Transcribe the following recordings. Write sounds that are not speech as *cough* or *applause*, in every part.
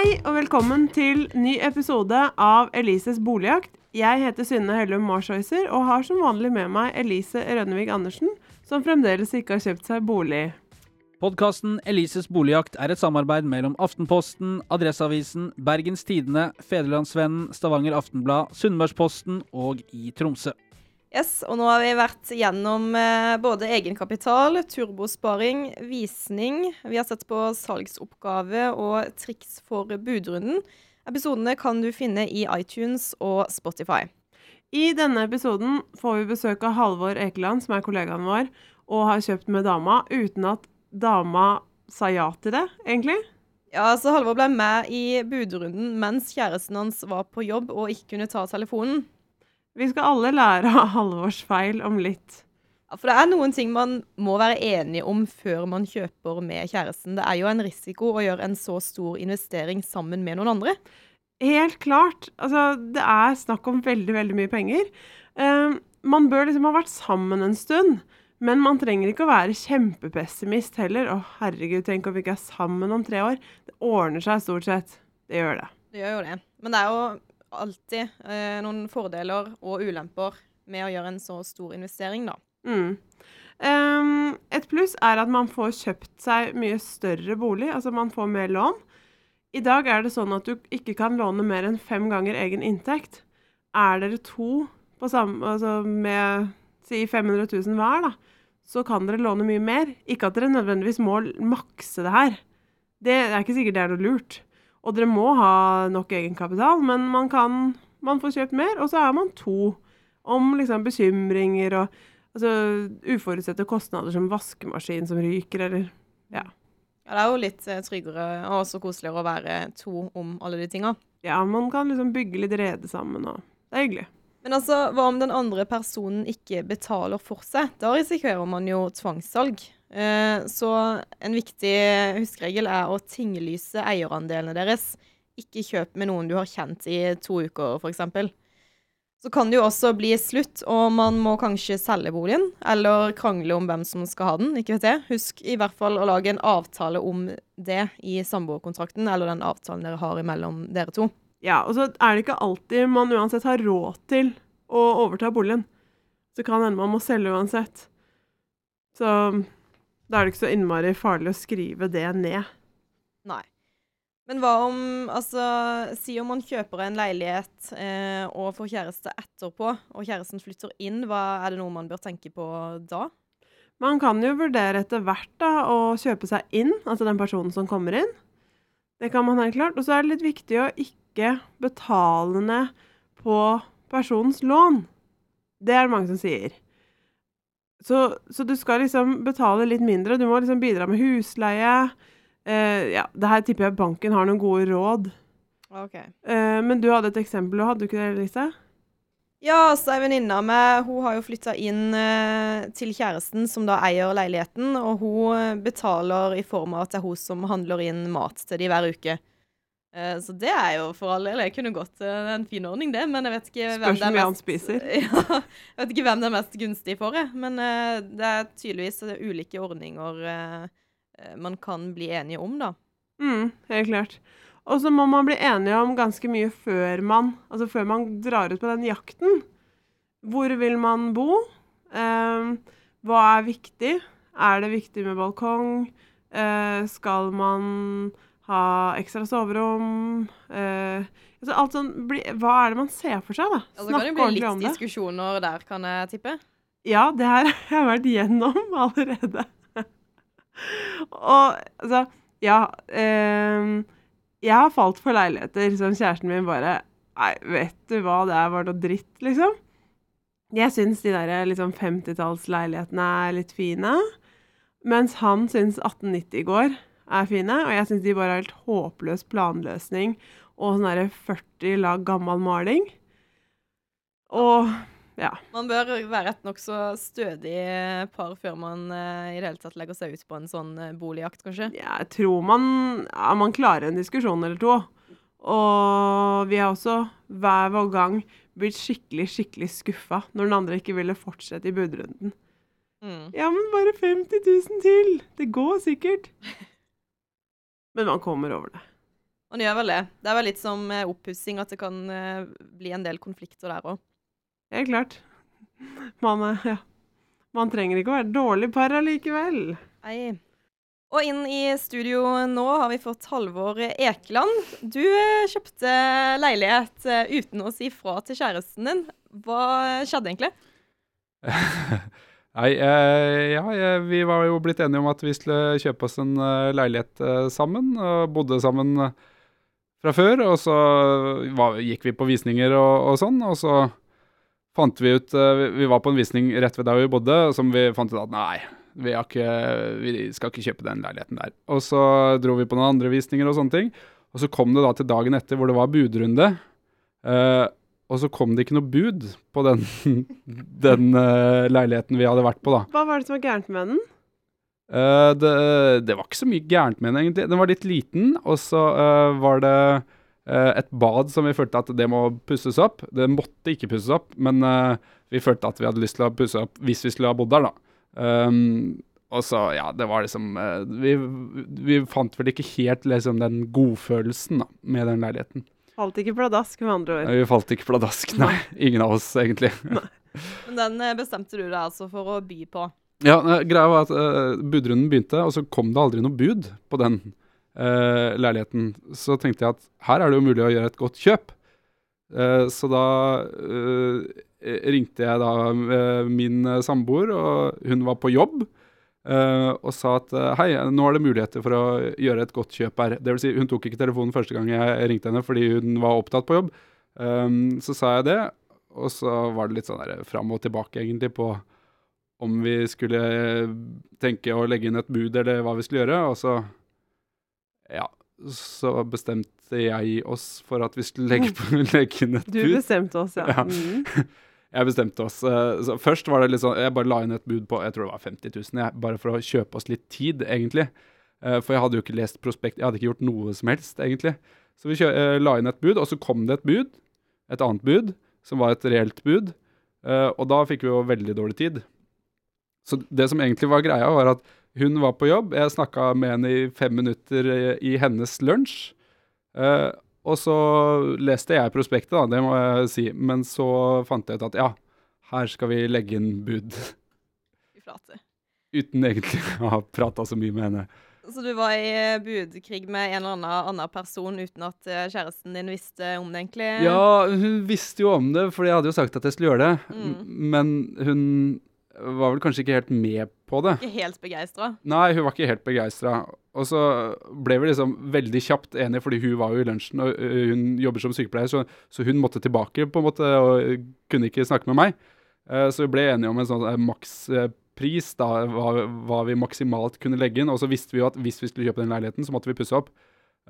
Hei og velkommen til ny episode av Elises boligjakt. Jeg heter Synne Hellum Marshøyser og har som vanlig med meg Elise Rønnevig Andersen, som fremdeles ikke har kjøpt seg bolig. Podkasten Elises boligjakt er et samarbeid mellom Aftenposten, Adresseavisen, Bergens Tidende, Federlandsvennen, Stavanger Aftenblad, Sunnmørsposten og i Tromsø. Yes, og nå har vi vært gjennom eh, både egenkapital, turbosparing, visning. Vi har sett på salgsoppgave og triks for budrunden. Episodene kan du finne i iTunes og Spotify. I denne episoden får vi besøk av Halvor Ekeland, som er kollegaen vår, og har kjøpt med dama uten at dama sa ja til det, egentlig. Ja, så Halvor ble med i budrunden mens kjæresten hans var på jobb og ikke kunne ta telefonen. Vi skal alle lære av halvårsfeil om litt. Ja, For det er noen ting man må være enige om før man kjøper med kjæresten. Det er jo en risiko å gjøre en så stor investering sammen med noen andre. Helt klart. Altså, det er snakk om veldig, veldig mye penger. Uh, man bør liksom ha vært sammen en stund. Men man trenger ikke å være kjempepessimist heller. Å, herregud, tenk om vi ikke er sammen om tre år. Det ordner seg stort sett. Det gjør det. Det gjør jo det. Men det er jo alltid eh, noen fordeler og ulemper med å gjøre en så stor investering, da. Mm. Um, et pluss er at man får kjøpt seg mye større bolig, altså man får mer lån. I dag er det sånn at du ikke kan låne mer enn fem ganger egen inntekt. Er dere to samme, altså med si 500 000 hver, da, så kan dere låne mye mer. Ikke at dere nødvendigvis må makse det her. Det er ikke sikkert det er noe lurt. Og dere må ha nok egenkapital, men man kan man får kjøpt mer, og så er man to om liksom bekymringer og altså, uforutsette kostnader som vaskemaskin som ryker, eller ja. Ja, det er jo litt eh, tryggere og også koseligere å være to om alle de tinga. Ja, man kan liksom bygge litt rede sammen, og det er hyggelig. Men altså, hva om den andre personen ikke betaler for seg? Da risikerer man jo tvangssalg. Eh, så en viktig huskeregel er å tinglyse eierandelene deres. Ikke kjøp med noen du har kjent i to uker, f.eks. Så kan det jo også bli slutt, og man må kanskje selge boligen, eller krangle om hvem som skal ha den. ikke vet jeg. Husk i hvert fall å lage en avtale om det i samboerkontrakten, eller den avtalen dere har imellom dere to. Ja, og så er det ikke alltid man uansett har råd til å overta boligen. Så kan hende man må selge uansett. Så da er det ikke så innmari farlig å skrive det ned. Nei. Men hva om Altså, si om man kjøper en leilighet eh, og får kjæreste etterpå, og kjæresten flytter inn, hva er det noe man bør tenke på da? Man kan jo vurdere etter hvert da, å kjøpe seg inn, altså den personen som kommer inn. Det kan man helt klart. Og så er det litt viktig å ikke betale betalende på personens lån. Det er det mange som sier. Så, så du skal liksom betale litt mindre. Du må liksom bidra med husleie. Eh, ja, det her tipper jeg banken har noen gode råd. OK. Eh, men du hadde et eksempel, hadde du ikke det, Lise? Ja, så ei venninne av meg hun har jo flytta inn eh, til kjæresten, som da eier leiligheten. Og hun betaler i form av at det er hun som handler inn mat til de hver uke. Eh, så det er jo for all del Jeg kunne gått eh, en fin ordning, det. Men jeg vet ikke hvem det er mye han mest spiser. *laughs* Ja, jeg vet ikke hvem det er mest gunstig for. Jeg. Men eh, det er tydeligvis ulike ordninger man kan bli enige om, da. Mm, helt klart. Og så må man bli enige om ganske mye før man, altså før man drar ut på den jakten. Hvor vil man bo? Eh, hva er viktig? Er det viktig med balkong? Eh, skal man ha ekstra soverom? Eh, altså alt sånn, bli, hva er det man ser for seg, da? Altså, kan det bli kan litt bli litt diskusjoner der, kan jeg tippe. Ja, det her *laughs* har jeg vært gjennom *laughs* allerede. Og altså Ja. eh, jeg har falt for leiligheter som kjæresten min bare Nei, vet du hva, det er bare noe dritt, liksom. Jeg syns de der liksom 50-tallsleilighetene er litt fine. Mens han syns 1890 går er fine, og jeg syns de bare er helt håpløs planløsning og sånn derre 40 lag gammel maling. Og ja. Man bør være et nokså stødig par før man eh, i det hele tatt legger seg ut på en sånn eh, boligjakt, kanskje. Jeg tror man, ja, man klarer en diskusjon eller to. Og vi har også hver vår gang blitt skikkelig, skikkelig skuffa når den andre ikke ville fortsette i budrunden. Mm. Ja, men bare 50 000 til! Det går sikkert. *laughs* Men man kommer over det. Man gjør vel det. Det er vel litt som eh, oppussing, at det kan eh, bli en del konflikter der òg. Helt klart. Man, ja. Man trenger ikke å være dårlig par allikevel. Nei. Og inn i studio nå har vi fått Halvor Ekeland. Du eh, kjøpte leilighet uten å si fra til kjæresten din. Hva skjedde egentlig? *laughs* Nei, eh, ja, vi var jo blitt enige om at vi skulle kjøpe oss en eh, leilighet eh, sammen, og bodde sammen eh, fra før. Og så var, gikk vi på visninger og, og sånn, og så fant vi ut eh, vi, var på en visning rett ved der vi bodde, som vi fant ut at nei, vi, ikke, vi skal ikke kjøpe den leiligheten der. Og så dro vi på noen andre visninger og sånne ting. Og så kom det da til dagen etter hvor det var budrunde. Eh, og så kom det ikke noe bud på den, *laughs* den uh, leiligheten vi hadde vært på, da. Hva var det som var gærent med den? Uh, det, det var ikke så mye gærent med den, egentlig. Den var litt liten, og så uh, var det eh, et bad som vi følte at det må pusses opp. Det måtte ikke pusses opp, men eh, vi følte at vi hadde lyst til å pusse opp hvis vi skulle ha bodd der, da. Um, og så, ja, det var liksom eh, vi, vi fant vel ikke helt liksom den godfølelsen da, med den leiligheten. Falt ikke pladask, med andre ord. Vi falt ikke pladask, nei. Ingen av oss, egentlig. Men den eh, bestemte du deg altså for å by på. Ja, greia var at uh, budrunden begynte, og så kom det aldri noe bud på den uh, leiligheten. Så tenkte jeg at her er det jo mulig å gjøre et godt kjøp. Uh, så da ringte jeg da min samboer, og hun var på jobb. Eh, og sa at eh, hei, nå er det muligheter for å gjøre et godt kjøp her. Det vil si, hun tok ikke telefonen første gang jeg ringte henne fordi hun var opptatt på jobb. Um, så sa jeg det, og så var det litt sånn der fram og tilbake egentlig på om vi skulle tenke å legge inn et bud, eller hva vi skulle gjøre. Og så, ja, så bestemte jeg oss for at vi skulle legge, *laughs* legge inn et Du bud. bestemte oss, ja. Ja. Mm. *laughs* Jeg bestemte oss. eh, Så først var det litt sånn Jeg bare la inn et bud på jeg tror det var 50 000, jeg, bare for å kjøpe oss litt tid, egentlig. Eh, For jeg hadde jo ikke lest prospekt, jeg hadde ikke gjort noe som helst, egentlig. Så vi eh, la inn et bud, og så kom det et bud, et annet bud, som var et reelt bud. Og da fikk vi jo veldig dårlig tid. Så det som egentlig var greia, var at hun var på jobb. Jeg snakka med henne i fem minutter i hennes lunsj. Og så leste jeg prospektet, da, det må jeg si. Men så fant jeg ut at ja, her skal vi legge inn bud. Vi flate. Uten egentlig å ha prata så mye med henne. Så du var i eh, budkrig med en eller annen, annen person uten at eh, kjæresten din visste om det, egentlig? Ja, hun visste jo om det, for jeg hadde jo sagt at jeg skulle gjøre det. Mm. Men hun var vel kanskje ikke helt med på det. Ikke helt begeistra? Nei, hun var ikke helt begeistra. Og så ble vi liksom veldig kjapt enige, fordi hun var jo i lunsjen, og hun jobber som sykepleier, så, så hun måtte tilbake på en måte, og kunne ikke snakke med meg. Eh, Så vi ble enige om en sånn eh, makspris, da, hva, hva vi maksimalt kunne legge inn. Og så visste vi jo at hvis vi skulle kjøpe den leiligheten, så måtte vi pusse opp.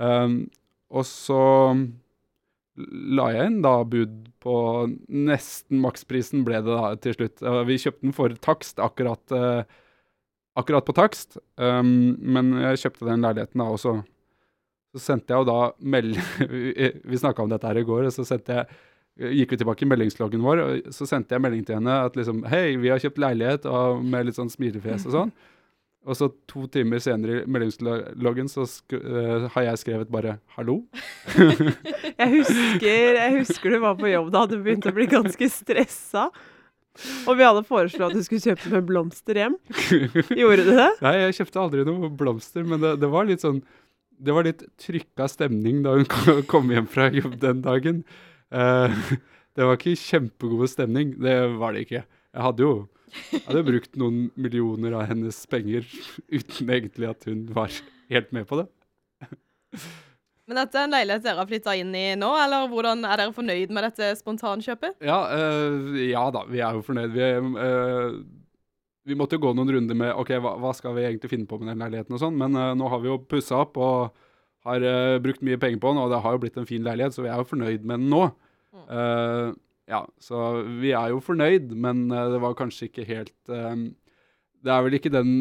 Um, og så la jeg inn da bud på nesten maksprisen ble det da til slutt. Vi kjøpte den for takst, akkurat, eh, akkurat på takst. Um, men jeg kjøpte den leiligheten da, og så, sendte jeg jo da melding *laughs* Vi, vi snakka om dette her i går, og så sendte jeg gikk vi tilbake i meldingsloggen vår, og så sendte jeg melding til henne at liksom Hei, vi har kjøpt leilighet, og med litt sånn smilefjes og sånn. Og så to timer senere i meldingsloggen så eh, har jeg skrevet bare 'hallo'. *laughs* Jeg husker, jeg husker du var på jobb da, du begynte å bli ganske stressa. Og vi hadde foreslått at du skulle kjøpe med blomster hjem. Gjorde du det? Nei, jeg kjøpte aldri noe blomster, men det, det var litt sånn Det var litt trykka stemning da hun kom- hjem fra jobb den dagen. Uh, det var ikke kjempegod stemning. Det var det ikke. Jeg hadde jo jeg hadde brukt noen millioner av hennes penger uten egentlig at hun var helt med på det. Men dette er en leilighet dere har flytta inn i nå, eller hvordan er dere fornøyd med dette spontankjøpet? Ja, eh, ja da, vi er jo fornøyd. Vi, eh, vi måtte jo gå noen runder med ok, hva, hva skal vi egentlig finne på med den leiligheten og sånn, men eh, nå har vi jo pussa opp og har brukt mye penger på den, og det har jo blitt en fin leilighet, så vi er jo fornøyd med den nå. Eh, ja, så vi er jo fornøyd, men det var kanskje ikke helt Det er vel ikke den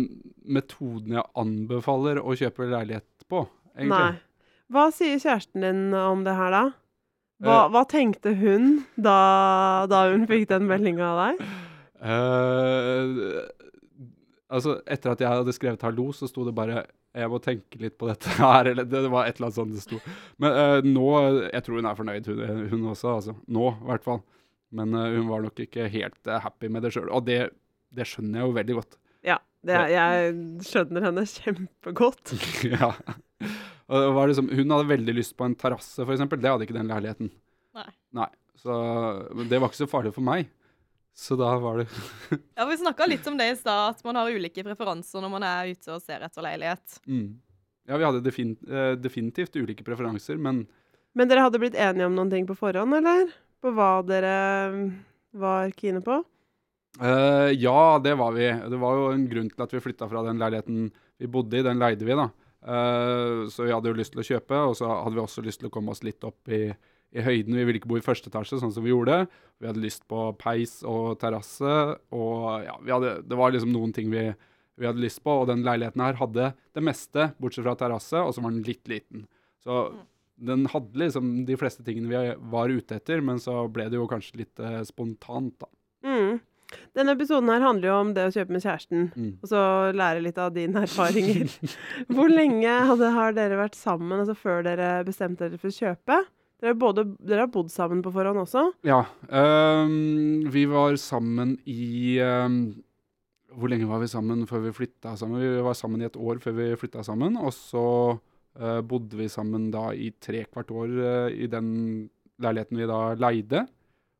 metoden jeg anbefaler å kjøpe leilighet på, egentlig. Nei. Hva sier kjæresten din om det her, da? Hva, uh, hva tenkte hun da, da hun fikk den meldinga av deg? Uh, altså, etter at jeg hadde skrevet 'hallo', så sto det bare jeg må tenke litt på dette *laughs* her, eller det, var et eller annet sånt det sto. Men uh, nå Jeg tror hun er fornøyd, hun, hun også. altså. Nå, i hvert fall. Men hun var nok ikke helt happy med det sjøl. Og det, det skjønner jeg jo veldig godt. Ja, det, jeg skjønner henne kjempegodt. *laughs* ja. Og var liksom, hun hadde veldig lyst på en terrasse, f.eks. Det hadde ikke den leiligheten. Nei. Så det var ikke så farlig for meg. Så da var det *laughs* Ja, Vi snakka litt om det i stad, at man har ulike preferanser når man er ute og ser etter leilighet. mm. Ja, vi hadde defin, eh, definitivt ulike preferanser, men Men dere hadde blitt enige om noen ting på forhånd, eller? På hva dere mm, var kine på? Uh, ja, det var vi. Det var jo en grunn til at vi flytta fra den leiligheten vi bodde i. Den leide vi, da. Eh, så vi hadde jo lyst til å kjøpe, og så hadde vi også lyst til å komme oss litt opp i, i høyden. Vi ville ikke bo i første etasje, sånn som vi gjorde. Vi hadde lyst på peis og terrasse, og ja, hadde, det var liksom noen ting vi, vi hadde lyst på. Og den leiligheten her hadde det meste, bortsett fra terrasse, og så var den litt liten. Så den hadde liksom de fleste tingene vi var ute etter, men så ble det jo kanskje litt eh, spontant, da. Mm. Denne episoden her handler jo om det å kjøpe med kjæresten, Mm. og så lære litt av dine erfaringer. *laughs* Hvor lenge hadde, har dere vært sammen altså før dere bestemte dere for å kjøpe? Dere, både, dere har bodd sammen på forhånd også? Ja. Um, vi var sammen i um, Hvor lenge var vi sammen før vi flytta sammen? Vi var sammen i et år før vi flytta sammen. Og så uh, bodde vi sammen da i tre kvart år uh, i den leiligheten vi da leide.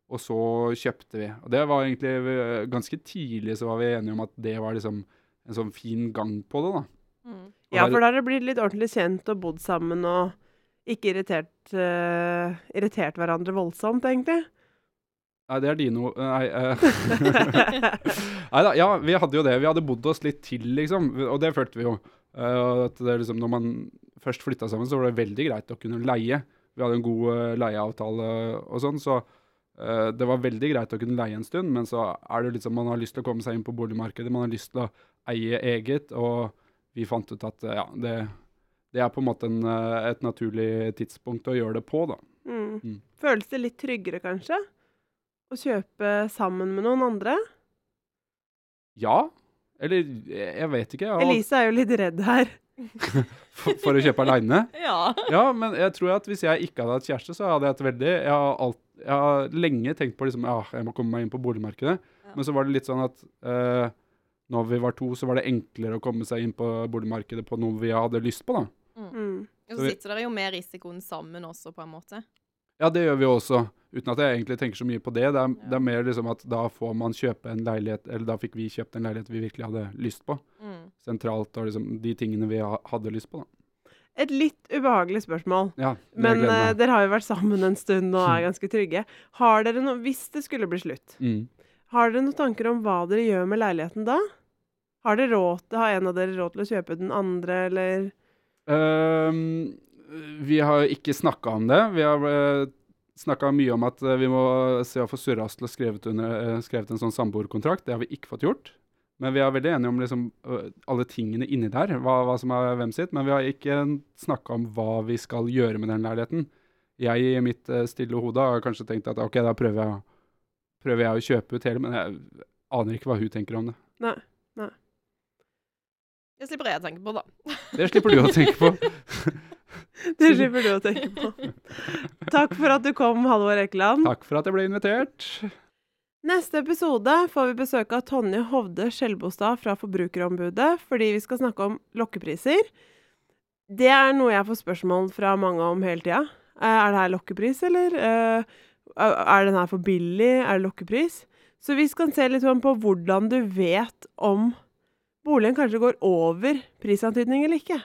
Og så kjøpte vi. Og det var egentlig øh, ganske tidlig så var vi enige om at det var liksom en sånn fin gang på det, da. Mm. Ja, for da har det blitt litt ordentlig kjent og bodd sammen og ikke irritert, uh, irritert hverandre voldsomt, egentlig. Nei, det er dine ord. Nei, *laughs* Uh. Da, ja, vi hadde jo det. Vi hadde bodd oss litt til, liksom. Og det følte vi jo. Uh, at det liksom, når man først flytta sammen, så var det veldig greit å kunne leie. Vi hadde en god uh, leieavtale og sånn, så eh, det var veldig greit å kunne leie en stund. Men så er det liksom, man har lyst til å komme seg inn på boligmarkedet, man har lyst til å eie eget. Og vi fant ut at eh, ja, det, det er på en måte en, eh, et naturlig tidspunkt å gjøre det på, da. Mm. Mm. Føles det litt tryggere, kanskje? Å kjøpe sammen med noen andre? Ja. Eller jeg jeg vet ikke. Jeg Elise er jo litt redd her. *laughs* for, for å kjøpe aleine. *laughs* Ja. Ja, men jeg tror at hvis jeg ikke hadde hatt kjæreste, så hadde jeg hatt veldig Jeg har, alt, jeg har lenge tenkt på liksom, ja, jeg må komme meg inn på boligmarkedet. Ja. Men så var det litt sånn at eh, når vi var to, så var det enklere å komme seg inn på boligmarkedet på noe vi hadde lyst på, da. Mm. Og Så så sitter dere jo med risikoen sammen også, på en måte. Ja, det gjør vi også, uten at jeg egentlig tenker så mye på det. Det er, det er mer liksom at da får man kjøpe en leilighet, eller da fikk vi kjøpt en leilighet vi virkelig hadde lyst på. Mm. Sentralt og liksom de tingene vi hadde lyst på, da. Et litt ubehagelig spørsmål. Ja, Men eh, dere har jo vært sammen en stund og er *laughs* ganske trygge. Har dere noe, Hvis det skulle bli slutt, Mm. har dere noen tanker om hva dere gjør med leiligheten da? Har dere råd har en av dere råd til å kjøpe den andre, eller Um, vi har ikke snakka om det. Vi har uh, snakka mye om at eh, vi må se å få Surrastel oss skrevet, under, eh, skrevet en sånn samboerkontrakt. Det har vi ikke fått gjort. Men vi er veldig enige om liksom, alle tingene inni der, hva, hva som er hvem sitt. Men vi har ikke snakka om hva vi skal gjøre med den leiligheten. Jeg i mitt stille hode har kanskje tenkt at ok, da prøver jeg, prøver jeg å kjøpe ut hele, men jeg aner ikke hva hun tenker om det. Nei. Det slipper jeg å tenke på, da. *laughs* Det slipper du å tenke på. *laughs* Det slipper du å tenke på. *laughs* Takk for at du kom, Halvor Ekeland. Takk for at jeg ble invitert. Neste episode får vi besøk av Tonje Hovde Skjelbostad fra Forbrukerombudet, fordi vi skal snakke om lokkepriser. Det er noe jeg får spørsmål fra mange om hele tida. Eh, Er det her lokkepris, eller? Eh, Er den her for billig? Er det lokkepris? Så vi skal se litt sånn på hvordan du vet om boligen kanskje går over prisantydning eller ikke.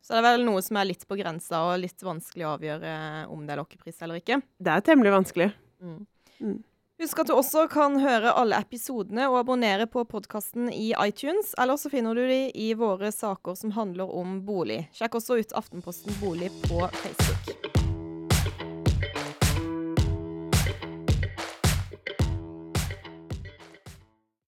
Så det er vel noe som er litt på grensa og litt vanskelig å avgjøre om det er lokkepris eller ikke. Det er temmelig vanskelig. Mm. Mm. Husk at du også kan høre alle episodene og abonnere på podkasten i iTunes. Eller så finner du de i våre saker som handler om bolig. Sjekk også ut Aftenposten bolig på Facebook.